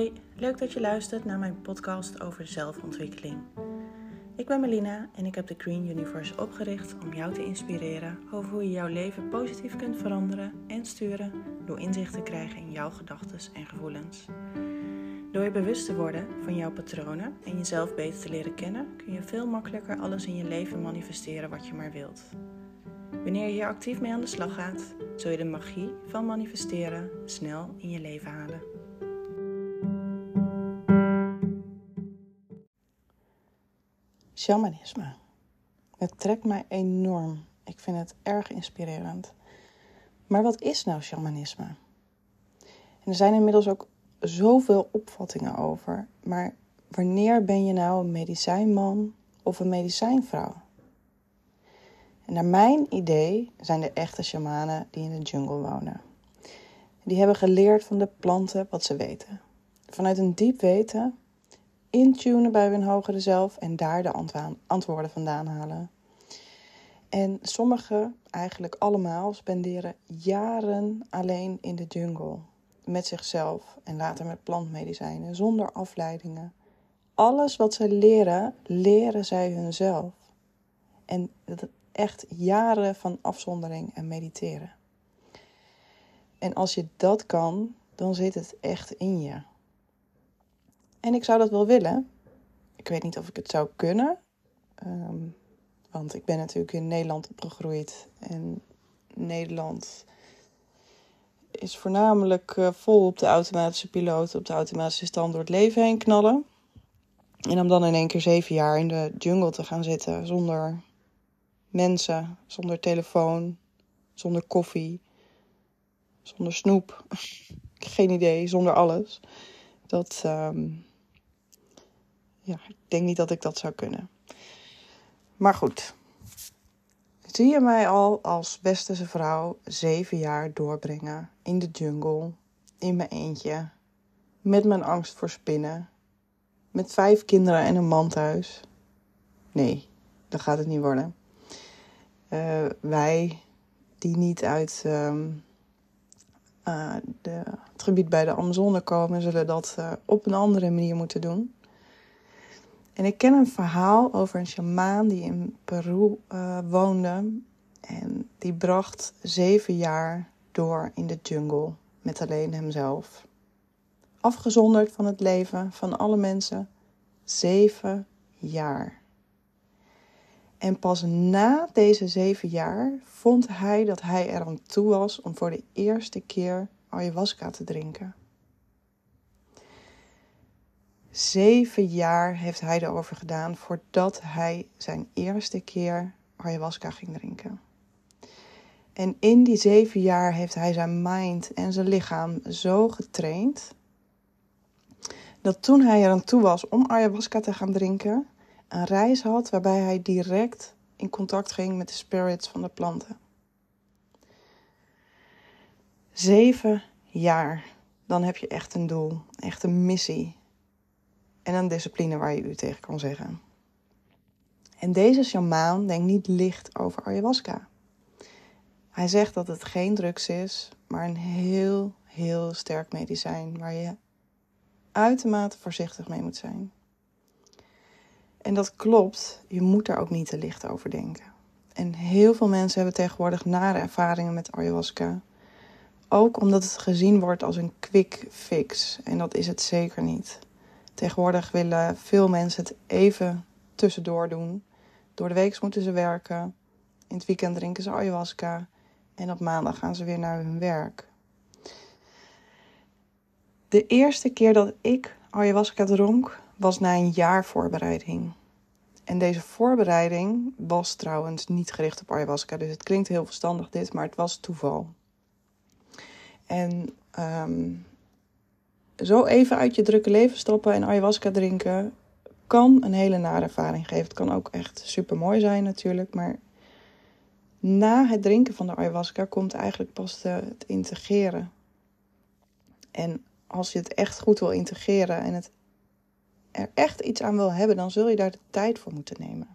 Hoi, leuk dat je luistert naar mijn podcast over zelfontwikkeling. Ik ben Melina en ik heb de Green Universe opgericht om jou te inspireren over hoe je jouw leven positief kunt veranderen en sturen door inzicht te krijgen in jouw gedachten en gevoelens. Door je bewust te worden van jouw patronen en jezelf beter te leren kennen, kun je veel makkelijker alles in je leven manifesteren wat je maar wilt. Wanneer je hier actief mee aan de slag gaat, zul je de magie van manifesteren snel in je leven halen. Shamanisme. Het trekt mij enorm. Ik vind het erg inspirerend. Maar wat is nou shamanisme? En er zijn inmiddels ook zoveel opvattingen over. Maar wanneer ben je nou een medicijnman of een medicijnvrouw? En naar mijn idee zijn de echte shamanen die in de jungle wonen. Die hebben geleerd van de planten wat ze weten. Vanuit een diep weten, intunen bij hun hogere zelf en daar de antwoorden vandaan halen. En sommigen, eigenlijk allemaal, spenderen jaren alleen in de jungle. Met zichzelf en later met plantmedicijnen, zonder afleidingen. Alles wat ze leren, leren zij hunzelf. En echt jaren van afzondering en mediteren. En als je dat kan, dan zit het echt in je. En ik zou dat wel willen. Ik weet niet of ik het zou kunnen. Ehm, want ik ben natuurlijk in Nederland opgegroeid. En Nederland is voornamelijk uh, vol op de automatische piloot, op de automatische stand door het leven heen knallen. En om dan in één keer zeven jaar in de jungle te gaan zitten zonder mensen, zonder telefoon, zonder koffie, zonder snoep, geen idee, zonder alles. Dat, ehm, ja, ik denk niet dat ik dat zou kunnen. Maar goed, zie je mij al als westerse vrouw zeven jaar doorbrengen in de jungle, in mijn eentje, met mijn angst voor spinnen, met vijf kinderen en een man thuis? Nee, dat gaat het niet worden. Uh, wij die niet uit uh, uh, de, het gebied bij de Amazone komen, zullen dat eh, op een andere manier moeten doen. En ik ken een verhaal over een shamaan die in Peru woonde. En die bracht zeven jaar door in de jungle met alleen hemzelf. Afgezonderd van het leven van alle mensen. Zeven jaar. En pas na deze zeven jaar vond hij dat hij er aan toe was om voor de eerste keer ayahuasca te drinken. Zeven jaar heeft hij erover gedaan voordat hij zijn eerste keer ayahuasca ging drinken. En in die zeven jaar heeft hij zijn mind en zijn lichaam zo getraind dat toen hij er aan toe was om ayahuasca te gaan drinken, een reis had waarbij hij direct in contact ging met de spirits van de planten. Zeven jaar, dan heb je echt een doel, echt een missie en een discipline waar je u tegen kan zeggen. En deze shamaan denkt niet licht over ayahuasca. Hij zegt dat het geen drugs is, maar een heel, heel sterk medicijn waar je uitermate voorzichtig mee moet zijn. En dat klopt, je moet daar ook niet te licht over denken. En heel veel mensen hebben tegenwoordig nare ervaringen met ayahuasca. Ook omdat het gezien wordt als een quick fix. En dat is het zeker niet. Tegenwoordig willen veel mensen het even tussendoor doen. Door de week moeten ze werken. In het weekend drinken ze ayahuasca. En op maandag gaan ze weer naar hun werk. De eerste keer dat ik ayahuasca dronk, was na een jaar voorbereiding. En deze voorbereiding was trouwens niet gericht op ayahuasca. Dus het klinkt heel verstandig dit, maar het was toeval. En um, zo even uit je drukke leven stappen en ayahuasca drinken kan een hele nare ervaring geven. Het kan ook echt super mooi zijn natuurlijk, maar na het drinken van de ayahuasca komt eigenlijk pas het integreren. En als je het echt goed wil integreren en het er echt iets aan wil hebben, dan zul je daar de tijd voor moeten nemen.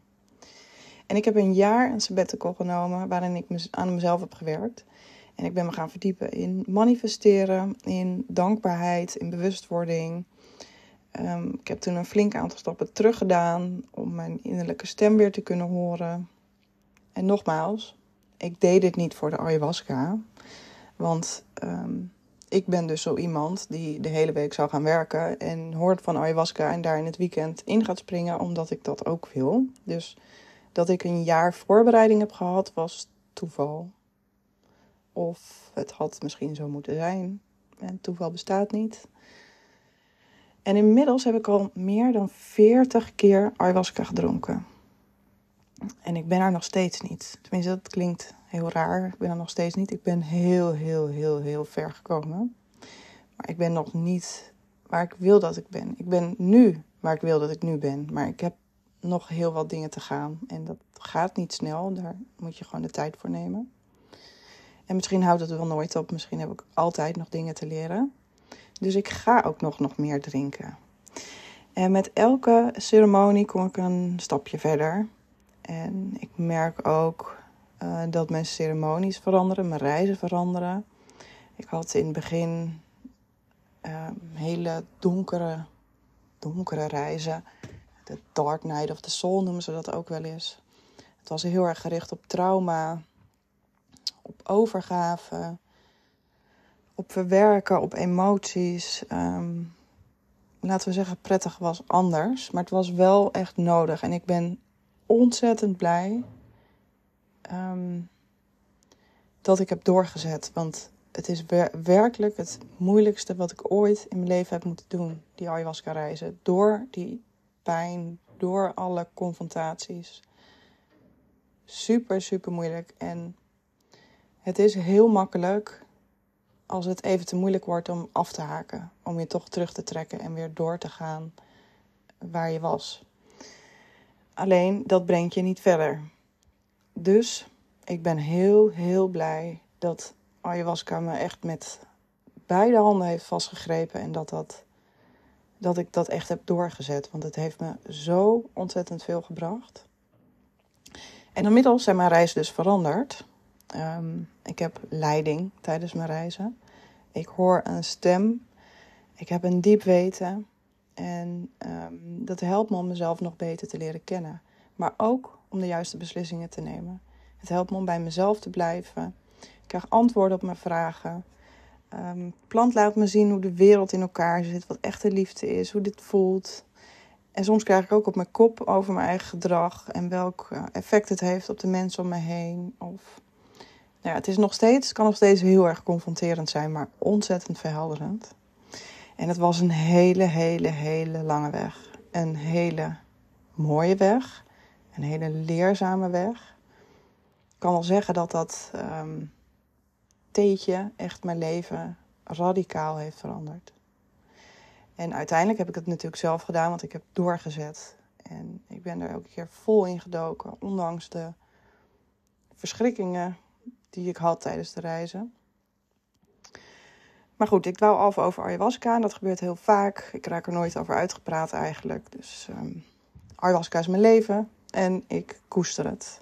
En ik heb een jaar een sabbatical genomen waarin ik aan mezelf heb gewerkt. En ik ben me gaan verdiepen in manifesteren, in dankbaarheid, in bewustwording. Ehm, ik heb toen een flink aantal stappen terug gedaan om mijn innerlijke stem weer te kunnen horen. En nogmaals, ik deed dit niet voor de ayahuasca. Want ehm, ik ben dus zo iemand die de hele week zou gaan werken en hoort van ayahuasca en daar in het weekend in gaat springen, omdat ik dat ook wil. Dus dat ik een jaar voorbereiding heb gehad, was toeval. Of het had misschien zo moeten zijn. Toeval bestaat niet. En inmiddels heb ik al meer dan 40 keer ayahuasca gedronken. En ik ben er nog steeds niet. Tenminste, dat klinkt heel raar. Ik ben er nog steeds niet. Ik ben heel, heel, heel, heel ver gekomen. Maar ik ben nog niet waar ik wil dat ik ben. Ik ben nu waar ik wil dat ik nu ben. Maar ik heb nog heel wat dingen te gaan. En dat gaat niet snel. Daar moet je gewoon de tijd voor nemen. En misschien houdt het wel nooit op. Misschien heb ik altijd nog dingen te leren. Dus ik ga ook nog, nog meer drinken. En met elke ceremonie kom ik een stapje verder. En ik merk ook uh, dat mijn ceremonies veranderen, mijn reizen veranderen. Ik had in het begin uh, hele donkere, donkere reizen. De Dark Night of the Soul noemen ze dat ook wel eens. Het was heel erg gericht op trauma, overgave, op verwerken, op emoties. Um, laten we zeggen, prettig was anders. Maar het was wel echt nodig. En ik ben ontzettend blij um, dat ik heb doorgezet. Want het is werkelijk het moeilijkste wat ik ooit in mijn leven heb moeten doen. Die ayahuasca reizen. Door die pijn, door alle confrontaties. Super, super moeilijk. En het is heel makkelijk als het even te moeilijk wordt om af te haken. Om je toch terug te trekken en weer door te gaan waar je was. Alleen dat brengt je niet verder. Dus ik ben heel, heel blij dat ayahuasca me echt met beide handen heeft vastgegrepen en dat, dat, dat ik dat echt heb doorgezet. Want het heeft me zo ontzettend veel gebracht. En inmiddels zijn mijn reizen dus veranderd. Ehm, ik heb leiding tijdens mijn reizen. Ik hoor een stem. Ik heb een diep weten. En ehm, dat helpt me om mezelf nog beter te leren kennen. Maar ook om de juiste beslissingen te nemen. Het helpt me om bij mezelf te blijven. Ik krijg antwoorden op mijn vragen. Um, plant laat me zien hoe de wereld in elkaar zit, wat echte liefde is, hoe dit voelt. En soms krijg ik ook op mijn kop over mijn eigen gedrag en welk eh, effect het heeft op de mensen om me heen. Of, ja, het is nog steeds, kan nog steeds heel erg confronterend zijn, maar ontzettend verhelderend. En het was een hele, hele, hele lange weg. Een hele mooie weg. Een hele leerzame weg. Ik kan wel zeggen dat dat um, theetje echt mijn leven radicaal heeft veranderd. En uiteindelijk heb ik het natuurlijk zelf gedaan, want ik heb doorgezet. En ik ben er elke keer vol in gedoken, ondanks de verschrikkingen die ik had tijdens de reizen. Maar goed, ik wou af over ayahuasca en dat gebeurt heel vaak. Ik raak er nooit over uitgepraat eigenlijk. Dus um, ayahuasca is mijn leven en ik koester het.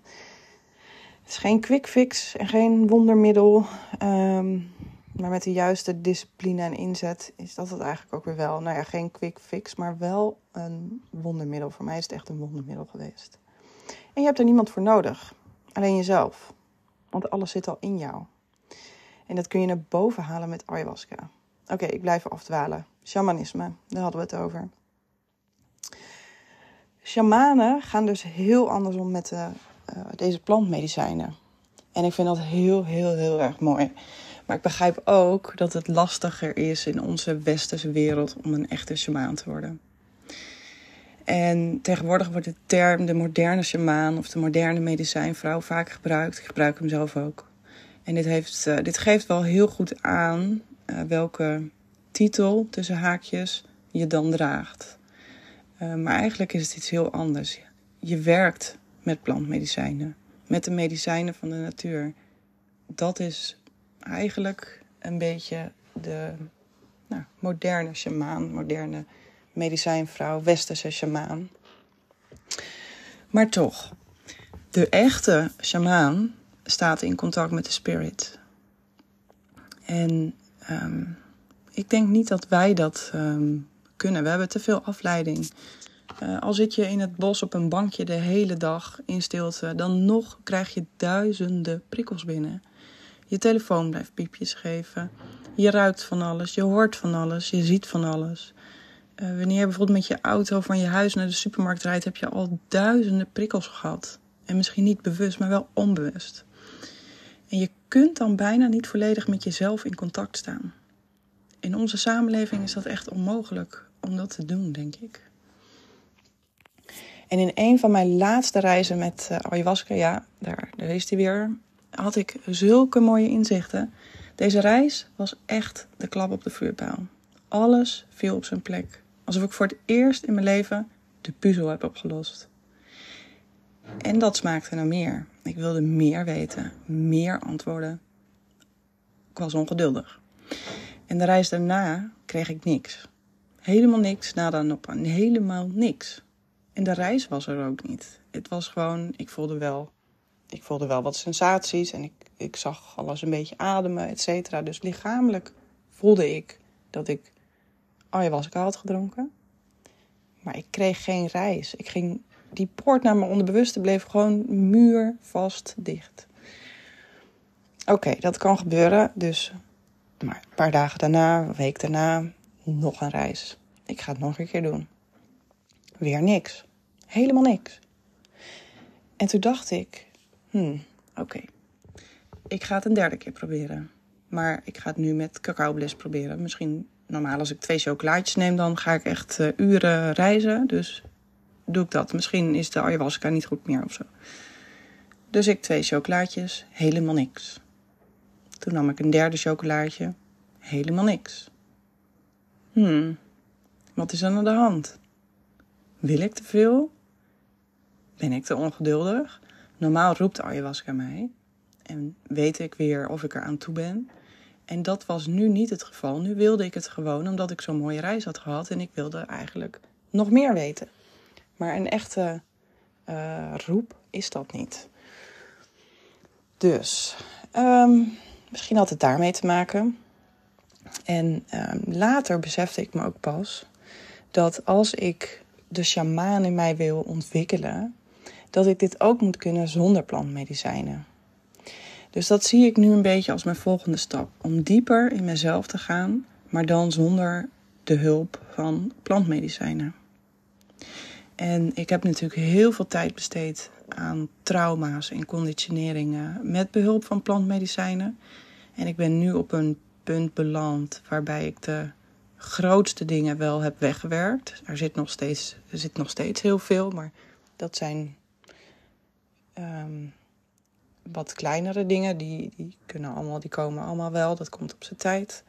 Het is geen quick fix en geen wondermiddel. Um, maar met de juiste discipline en inzet is dat het eigenlijk ook weer wel. Nou ja, geen quick fix, maar wel een wondermiddel. Voor mij is het echt een wondermiddel geweest. En je hebt er niemand voor nodig. Alleen jezelf. Want alles zit al in jou. En dat kun je naar boven halen met ayahuasca. Oké, ik blijf afdwalen. Shamanisme, daar hadden we het over. Shamanen gaan dus heel anders om met de, uh, deze plantmedicijnen. En ik vind dat heel, heel, heel erg mooi. Maar ik begrijp ook dat het lastiger is in onze westerse wereld om een echte shamaan te worden. En tegenwoordig wordt de term de moderne shamaan of de moderne medicijnvrouw vaak gebruikt. Ik gebruik hem zelf ook. En dit, heeft, uh, dit geeft wel heel goed aan uh, welke titel tussen haakjes je dan draagt. Uh, maar eigenlijk is het iets heel anders. Je werkt met plantmedicijnen, met de medicijnen van de natuur. Dat is eigenlijk een beetje de nou, moderne shamaan, moderne medicijnvrouw, westerse shamaan. Maar toch, de echte shamaan staat in contact met de spirit. En um, ik denk niet dat wij dat um, kunnen. We hebben te veel afleiding. Uh, al zit je in het bos op een bankje de hele dag in stilte, dan nog krijg je duizenden prikkels binnen. Je telefoon blijft piepjes geven. Je ruikt van alles, je hoort van alles, je ziet van alles. Uh, wanneer je bijvoorbeeld met je auto van je huis naar de supermarkt rijdt, heb je al duizenden prikkels gehad. En misschien niet bewust, maar wel onbewust. En je kunt dan bijna niet volledig met jezelf in contact staan. In onze samenleving is dat echt onmogelijk om dat te doen, denk ik. En in een van mijn laatste reizen met uh, ayahuasca, ja, daar, daar is hij weer, had ik zulke mooie inzichten. Deze reis was echt de klap op de vuurpijl. Alles viel op zijn plek. Alsof ik voor het eerst in mijn leven de puzzel heb opgelost. En dat smaakte naar meer. Ik wilde meer weten, meer antwoorden. Ik was ongeduldig. En de reis daarna kreeg ik niks. Helemaal niks, nada nog helemaal niks. En de reis was er ook niet. Het was gewoon, ik voelde wel, ik voelde wel wat sensaties en ik, ik zag alles een beetje ademen, et cetera. Dus lichamelijk voelde ik dat ik ayahuasca had gedronken. Maar ik kreeg geen reis. Ik ging, die poort naar mijn onderbewuste bleef gewoon muurvast dicht. Oké, dat kan gebeuren. Dus maar een paar dagen daarna, een week daarna, nog een reis. Ik ga het nog een keer doen. Weer niks. Helemaal niks. En toen dacht ik, hmm, oké. Ik ga het een derde keer proberen. Maar ik ga het nu met cacaobliss proberen. Misschien, normaal als ik twee chocolaatjes neem, dan ga ik echt uh, uren reizen. Dus doe ik dat. Misschien is de ayahuasca niet goed meer of zo. Dus ik twee chocolaatjes, helemaal niks. Toen nam ik een derde chocolaatje, helemaal niks. Hmm, wat is er aan de hand? Wil ik te veel? Ben ik te ongeduldig? Normaal roept ayahuasca mij en weet ik weer of ik er aan toe ben. En dat was nu niet het geval. Nu wilde ik het gewoon omdat ik zo'n mooie reis had gehad en ik wilde eigenlijk nog meer weten. Maar een echte uh, roep is dat niet. Dus, um, misschien had het daarmee te maken. En um, later besefte ik me ook pas dat als ik de shamaan in mij wil ontwikkelen, dat ik dit ook moet kunnen zonder plantmedicijnen. Dus dat zie ik nu een beetje als mijn volgende stap. Om dieper in mezelf te gaan, maar dan zonder de hulp van plantmedicijnen. En ik heb natuurlijk heel veel tijd besteed aan trauma's en conditioneringen met behulp van plantmedicijnen. En ik ben nu op een punt beland waarbij ik de grootste dingen wel heb weggewerkt. Er zit nog steeds, er zit nog steeds heel veel, maar dat zijn um, wat kleinere dingen. Die, die, kunnen allemaal, die komen allemaal wel, dat komt op zijn tijd.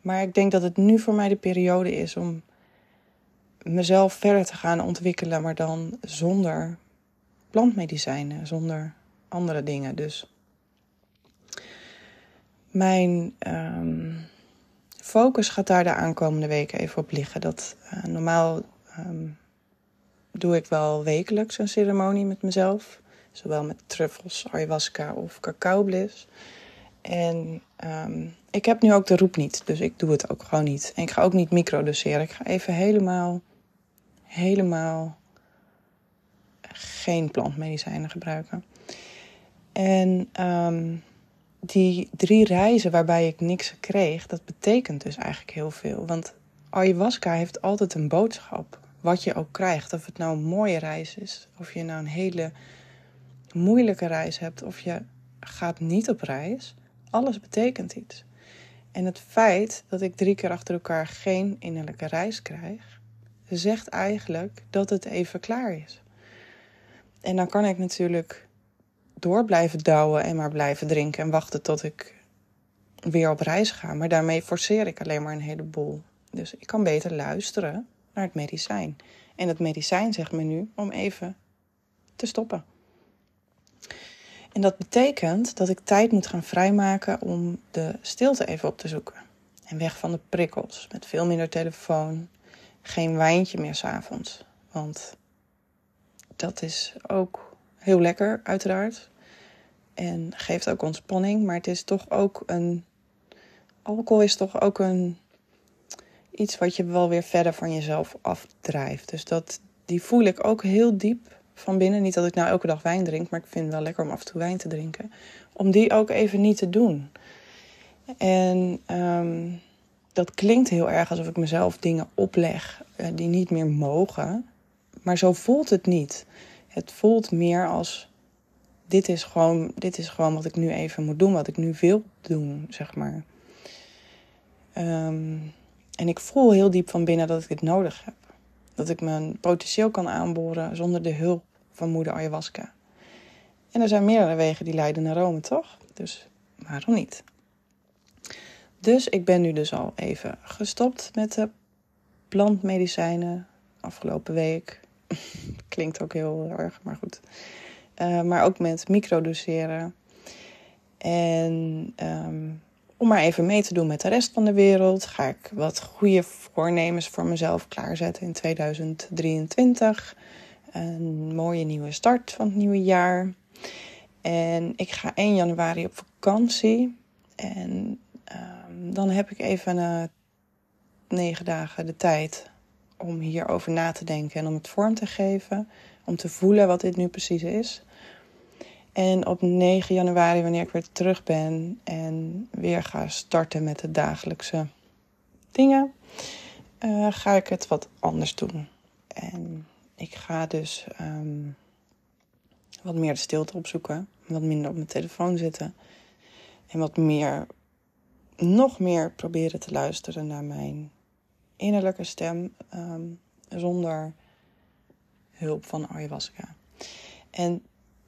Maar ik denk dat het nu voor mij de periode is om mezelf verder te gaan ontwikkelen, maar dan zonder plantmedicijnen, zonder andere dingen. Dus mijn um, focus gaat daar de aankomende weken even op liggen. Dat, uh, normaal um, doe ik wel wekelijks een ceremonie met mezelf. Zowel met truffels, ayahuasca of cacaobliss. En um, ik heb nu ook de roep niet, dus ik doe het ook gewoon niet. En ik ga ook niet microdoseren. Ik ga even helemaal, helemaal geen plantmedicijnen gebruiken. En um, die drie reizen waarbij ik niks kreeg, dat betekent dus eigenlijk heel veel. Want ayahuasca heeft altijd een boodschap. Wat je ook krijgt. Of het nou een mooie reis is. Of je nou een hele moeilijke reis hebt. Of je gaat niet op reis. Alles betekent iets. En het feit dat ik drie keer achter elkaar geen innerlijke reis krijg, zegt eigenlijk dat het even klaar is. En dan kan ik natuurlijk door blijven douwen en maar blijven drinken en wachten tot ik weer op reis ga. Maar daarmee forceer ik alleen maar een heleboel. Dus ik kan beter luisteren naar het medicijn. En het medicijn zegt me nu om even te stoppen. En dat betekent dat ik tijd moet gaan vrijmaken om de stilte even op te zoeken. En weg van de prikkels, met veel minder telefoon. Geen wijntje meer s'avonds. Want dat is ook heel lekker, uiteraard. En geeft ook ontspanning. Maar het is toch ook een. Alcohol is toch ook een. iets wat je wel weer verder van jezelf afdrijft. Dus dat, die voel ik ook heel diep van binnen. Niet dat ik nou elke dag wijn drink, maar ik vind het wel lekker om af en toe wijn te drinken. Om die ook even niet te doen. En ehm, dat klinkt heel erg alsof ik mezelf dingen opleg uh, die niet meer mogen. Maar zo voelt het niet. Het voelt meer als dit is gewoon, dit is gewoon wat ik nu even moet doen, wat ik nu wil doen, zeg maar. Um, en ik voel heel diep van binnen dat ik dit nodig heb. Dat ik mijn potentieel kan aanboren zonder de hulp van moeder ayahuasca. En er zijn meerdere wegen die leiden naar Rome, toch? Dus waarom niet? Dus ik ben nu dus al even gestopt met de plantmedicijnen afgelopen week. Klinkt ook heel erg, maar goed. Uh, maar ook met microdoseren. En um, om maar even mee te doen met de rest van de wereld, ga ik wat goede voornemens voor mezelf klaarzetten in 2023. Een mooie nieuwe start van het nieuwe jaar. En ik ga 1 januari op vakantie. En um, dan heb ik even uh, negen dagen de tijd om hierover na te denken en om het vorm te geven. Om te voelen wat dit nu precies is. En op 9 januari, wanneer ik weer terug ben en weer ga starten met de dagelijkse dingen, uh, ga ik het wat anders doen. En ik ga dus um, wat meer de stilte opzoeken, wat minder op mijn telefoon zitten en wat meer, nog meer proberen te luisteren naar mijn innerlijke stem um, zonder hulp van ayahuasca. En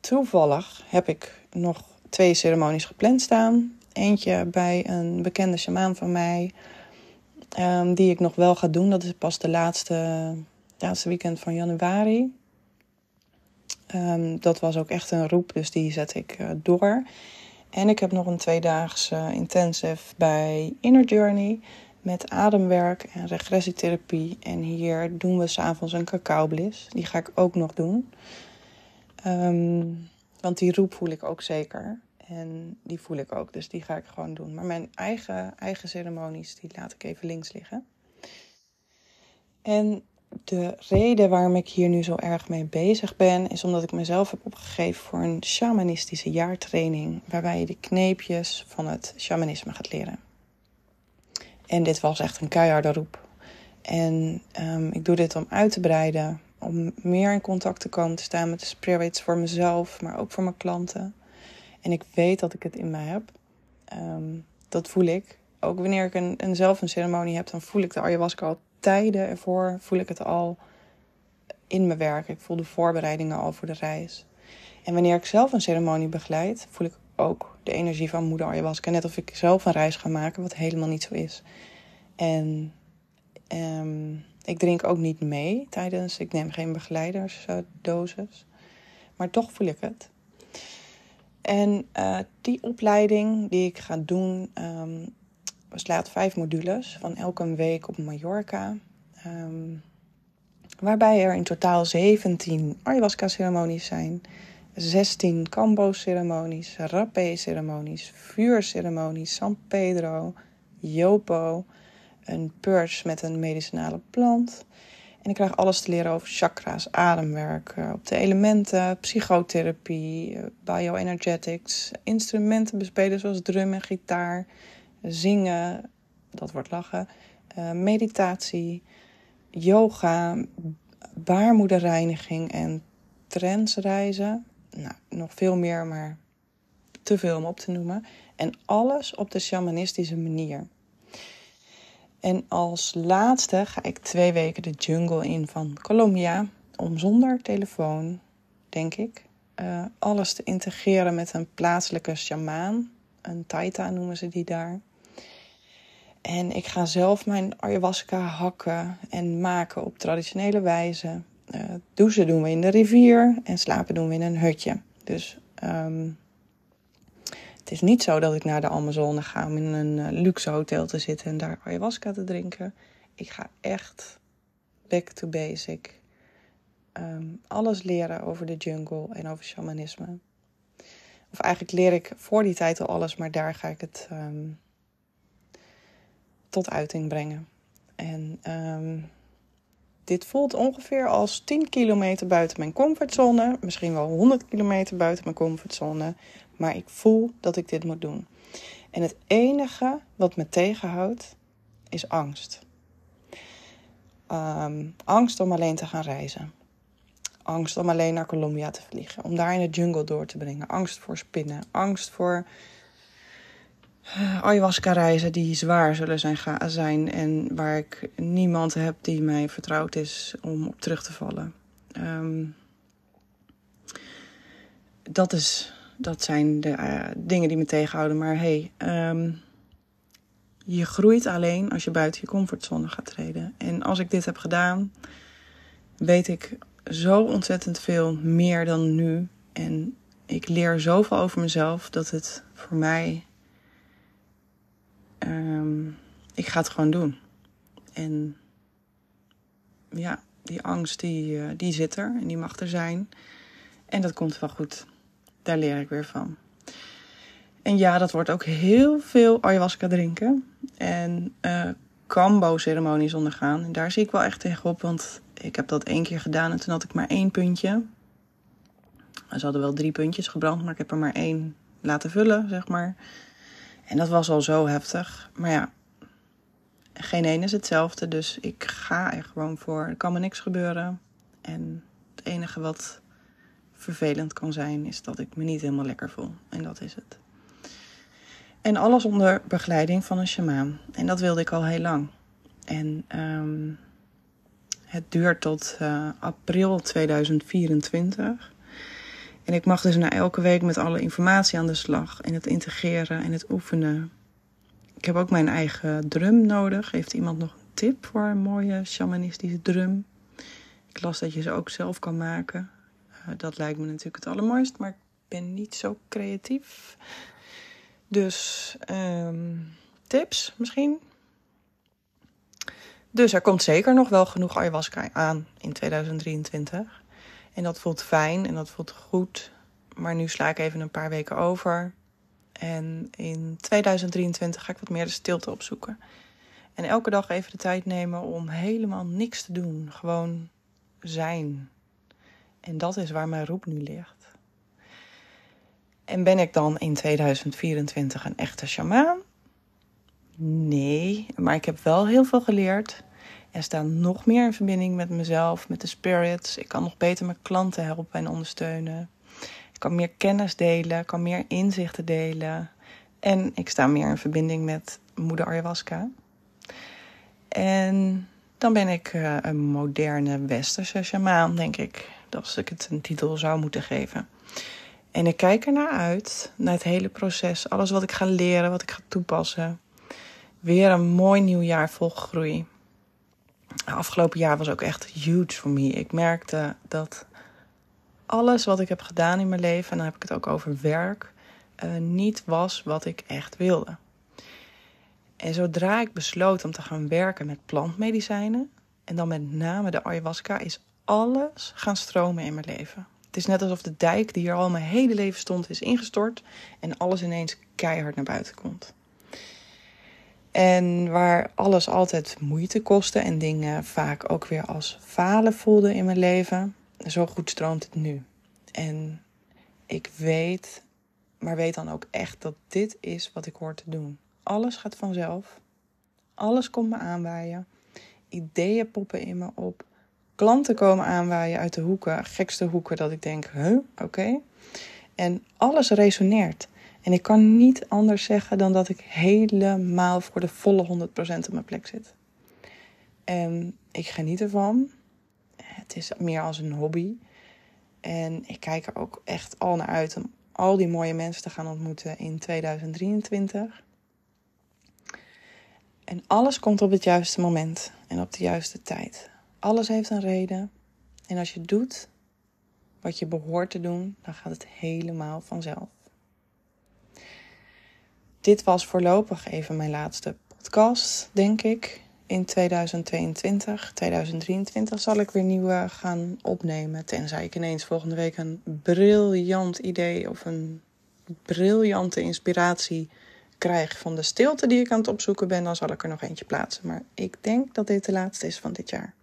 toevallig heb ik nog twee ceremonies gepland staan. Eentje bij een bekende shamaan van mij, um, die ik nog wel ga doen. Dat is pas de laatste, laatste weekend van januari. Um, dat was ook echt een roep, dus die zet ik uh, door. En ik heb nog een tweedaagse intensive bij Inner Journey met ademwerk en regressietherapie. En hier doen we s'avonds een cacao bliss. Die ga ik ook nog doen. Um, want die roep voel ik ook zeker. En die voel ik ook, dus die ga ik gewoon doen. Maar mijn eigen, eigen ceremonies, die laat ik even links liggen. En de reden waarom ik hier nu zo erg mee bezig ben, is omdat ik mezelf heb opgegeven voor een shamanistische jaartraining. Waarbij je de kneepjes van het shamanisme gaat leren. En dit was echt een keiharde roep. En um, ik doe dit om uit te breiden, om meer in contact te komen te staan met de spirits voor mezelf, maar ook voor mijn klanten. En ik weet dat ik het in mij heb. Um, dat voel ik. Ook wanneer ik een, een, zelf een ceremonie heb, dan voel ik de ayahuasca al tijden ervoor. Voel ik het al in mijn werk. Ik voel de voorbereidingen al voor de reis. En wanneer ik zelf een ceremonie begeleid, voel ik ook de energie van moeder ayahuasca. Net of ik zelf een reis ga maken, wat helemaal niet zo is. En um, ik drink ook niet mee tijdens, ik neem geen begeleidersdosis. Maar toch voel ik het. En uh, die opleiding die ik ga doen, um, beslaat vijf modules van elke week op Mallorca. Um, waarbij er in totaal 17 ayahuasca-ceremonies zijn. 16 Cambo-ceremonies, rapé-ceremonies, vuurceremonies, San Pedro, Jopo, een purge met een medicinale plant. En ik krijg alles te leren over chakra's, ademwerk, eh, op de elementen, psychotherapie, eh, bioenergetics, instrumenten bespelen zoals drum en gitaar, zingen, dat wordt lachen, uh, meditatie, yoga, baarmoederreiniging en transreizen. Nou, nog veel meer, maar te veel om op te noemen. En alles op de shamanistische manier. En als laatste ga ik twee weken de jungle in van Colombia. Om zonder telefoon, denk ik, uh, alles te integreren met een plaatselijke shamaan. Een taita noemen ze die daar. En ik ga zelf mijn ayahuasca hakken en maken op traditionele wijze. Uh, douchen doen we in de rivier en slapen doen we in een hutje. Dus um, het is niet zo dat ik naar de Amazone ga om in een eh, luxe hotel te zitten en daar ayahuasca te drinken. Ik ga echt back to basic. Um, alles leren over de jungle en over shamanisme. Of eigenlijk leer ik voor die tijd al alles, maar daar ga ik het um, tot uiting brengen. En ehm, dit voelt ongeveer als 10 kilometer buiten mijn comfortzone. Misschien wel 100 kilometer buiten mijn comfortzone. Maar ik voel dat ik dit moet doen. En het enige wat me tegenhoudt is angst. Ehm, angst om alleen te gaan reizen. Angst om alleen naar Colombia te vliegen. Om daar in de jungle door te brengen. Angst voor spinnen. Angst voor uh, ayahuasca reizen die zwaar zullen zijn, zijn. En waar ik niemand heb die mij vertrouwd is om op terug te vallen. Ehm, dat, is, dat zijn de uh, dingen die me tegenhouden. Maar hey, um, je groeit alleen als je buiten je comfortzone gaat treden. En als ik dit heb gedaan, weet ik zo ontzettend veel meer dan nu. En ik leer zoveel over mezelf dat het voor mij. Um, ik ga het gewoon doen. En ja, die angst die, uh, die zit er en die mag er zijn. En dat komt wel goed. Daar leer ik weer van. En ja, dat wordt ook heel veel ayahuasca drinken. En uh, kambo-ceremonies ondergaan. En daar zie ik wel echt tegenop, want ik heb dat één keer gedaan en toen had ik maar één puntje. Ze hadden wel drie puntjes gebrand, maar ik heb er maar één laten vullen, zeg maar. En dat was al zo heftig. Maar ja, geen één is hetzelfde, dus ik ga er gewoon voor. Er kan me niks gebeuren. En het enige wat vervelend kan zijn, is dat ik me niet helemaal lekker voel. En dat is het. En alles onder begeleiding van een shamaan. En dat wilde ik al heel lang. En um, het duurt tot uh, april 2024. En ik mag dus na elke week met alle informatie aan de slag. En het integreren en het oefenen. Ik heb ook mijn eigen drum nodig. Heeft iemand nog een tip voor een mooie shamanistische drum? Ik las dat je ze ook zelf kan maken. Dat lijkt me natuurlijk het allermooist, maar ik ben niet zo creatief. Dus um, tips misschien. Dus er komt zeker nog wel genoeg ayahuasca aan in 2023. En dat voelt fijn en dat voelt goed. Maar nu sla ik even een paar weken over. En in 2023 ga ik wat meer de stilte opzoeken. En elke dag even de tijd nemen om helemaal niks te doen. Gewoon zijn. En dat is waar mijn roep nu ligt. En ben ik dan in 2024 een echte shamaan? Nee, maar ik heb wel heel veel geleerd. En sta nog meer in verbinding met mezelf, met de spirits. Ik kan nog beter mijn klanten helpen en ondersteunen. Ik kan meer kennis delen, kan meer inzichten delen. En ik sta meer in verbinding met moeder ayahuasca. En dan ben ik uh, een moderne westerse shamaan, denk ik. Als ik het een titel zou moeten geven. En ik kijk er naar uit, naar het hele proces. Alles wat ik ga leren, wat ik ga toepassen. Weer een mooi nieuw jaar vol groei. Afgelopen jaar was ook echt huge voor me. Ik merkte dat alles wat ik heb gedaan in mijn leven, en dan heb ik het ook over werk, uh, niet was wat ik echt wilde. En zodra ik besloot om te gaan werken met plantmedicijnen, en dan met name de ayahuasca, is alles gaan stromen in mijn leven. Het is net alsof de dijk die hier al mijn hele leven stond, is ingestort en alles ineens keihard naar buiten komt. En waar alles altijd moeite kostte en dingen vaak ook weer als falen voelden in mijn leven, zo goed stroomt het nu. En ik weet, maar weet dan ook echt dat dit is wat ik hoor te doen. Alles gaat vanzelf. Alles komt me aanwaaien. Ideeën poppen in me op. Klanten komen aanwaaien uit de hoeken, gekste hoeken, dat ik denk, huh, oké. En alles resoneert. En ik kan niet anders zeggen dan dat ik helemaal voor de volle 100% op mijn plek zit. En ik geniet ervan. Het is meer als een hobby. En ik kijk er ook echt al naar uit om al die mooie mensen te gaan ontmoeten in 2023. En alles komt op het juiste moment en op de juiste tijd. Alles heeft een reden. En als je doet wat je behoort te doen, dan gaat het helemaal vanzelf. Dit was voorlopig even mijn laatste podcast, denk ik. In 2022, 2023 zal ik weer nieuwe gaan opnemen. Tenzij ik ineens volgende week een briljant idee of een briljante inspiratie krijg van de stilte die ik aan het opzoeken ben, dan zal ik er nog eentje plaatsen. Maar ik denk dat dit de laatste is van dit jaar.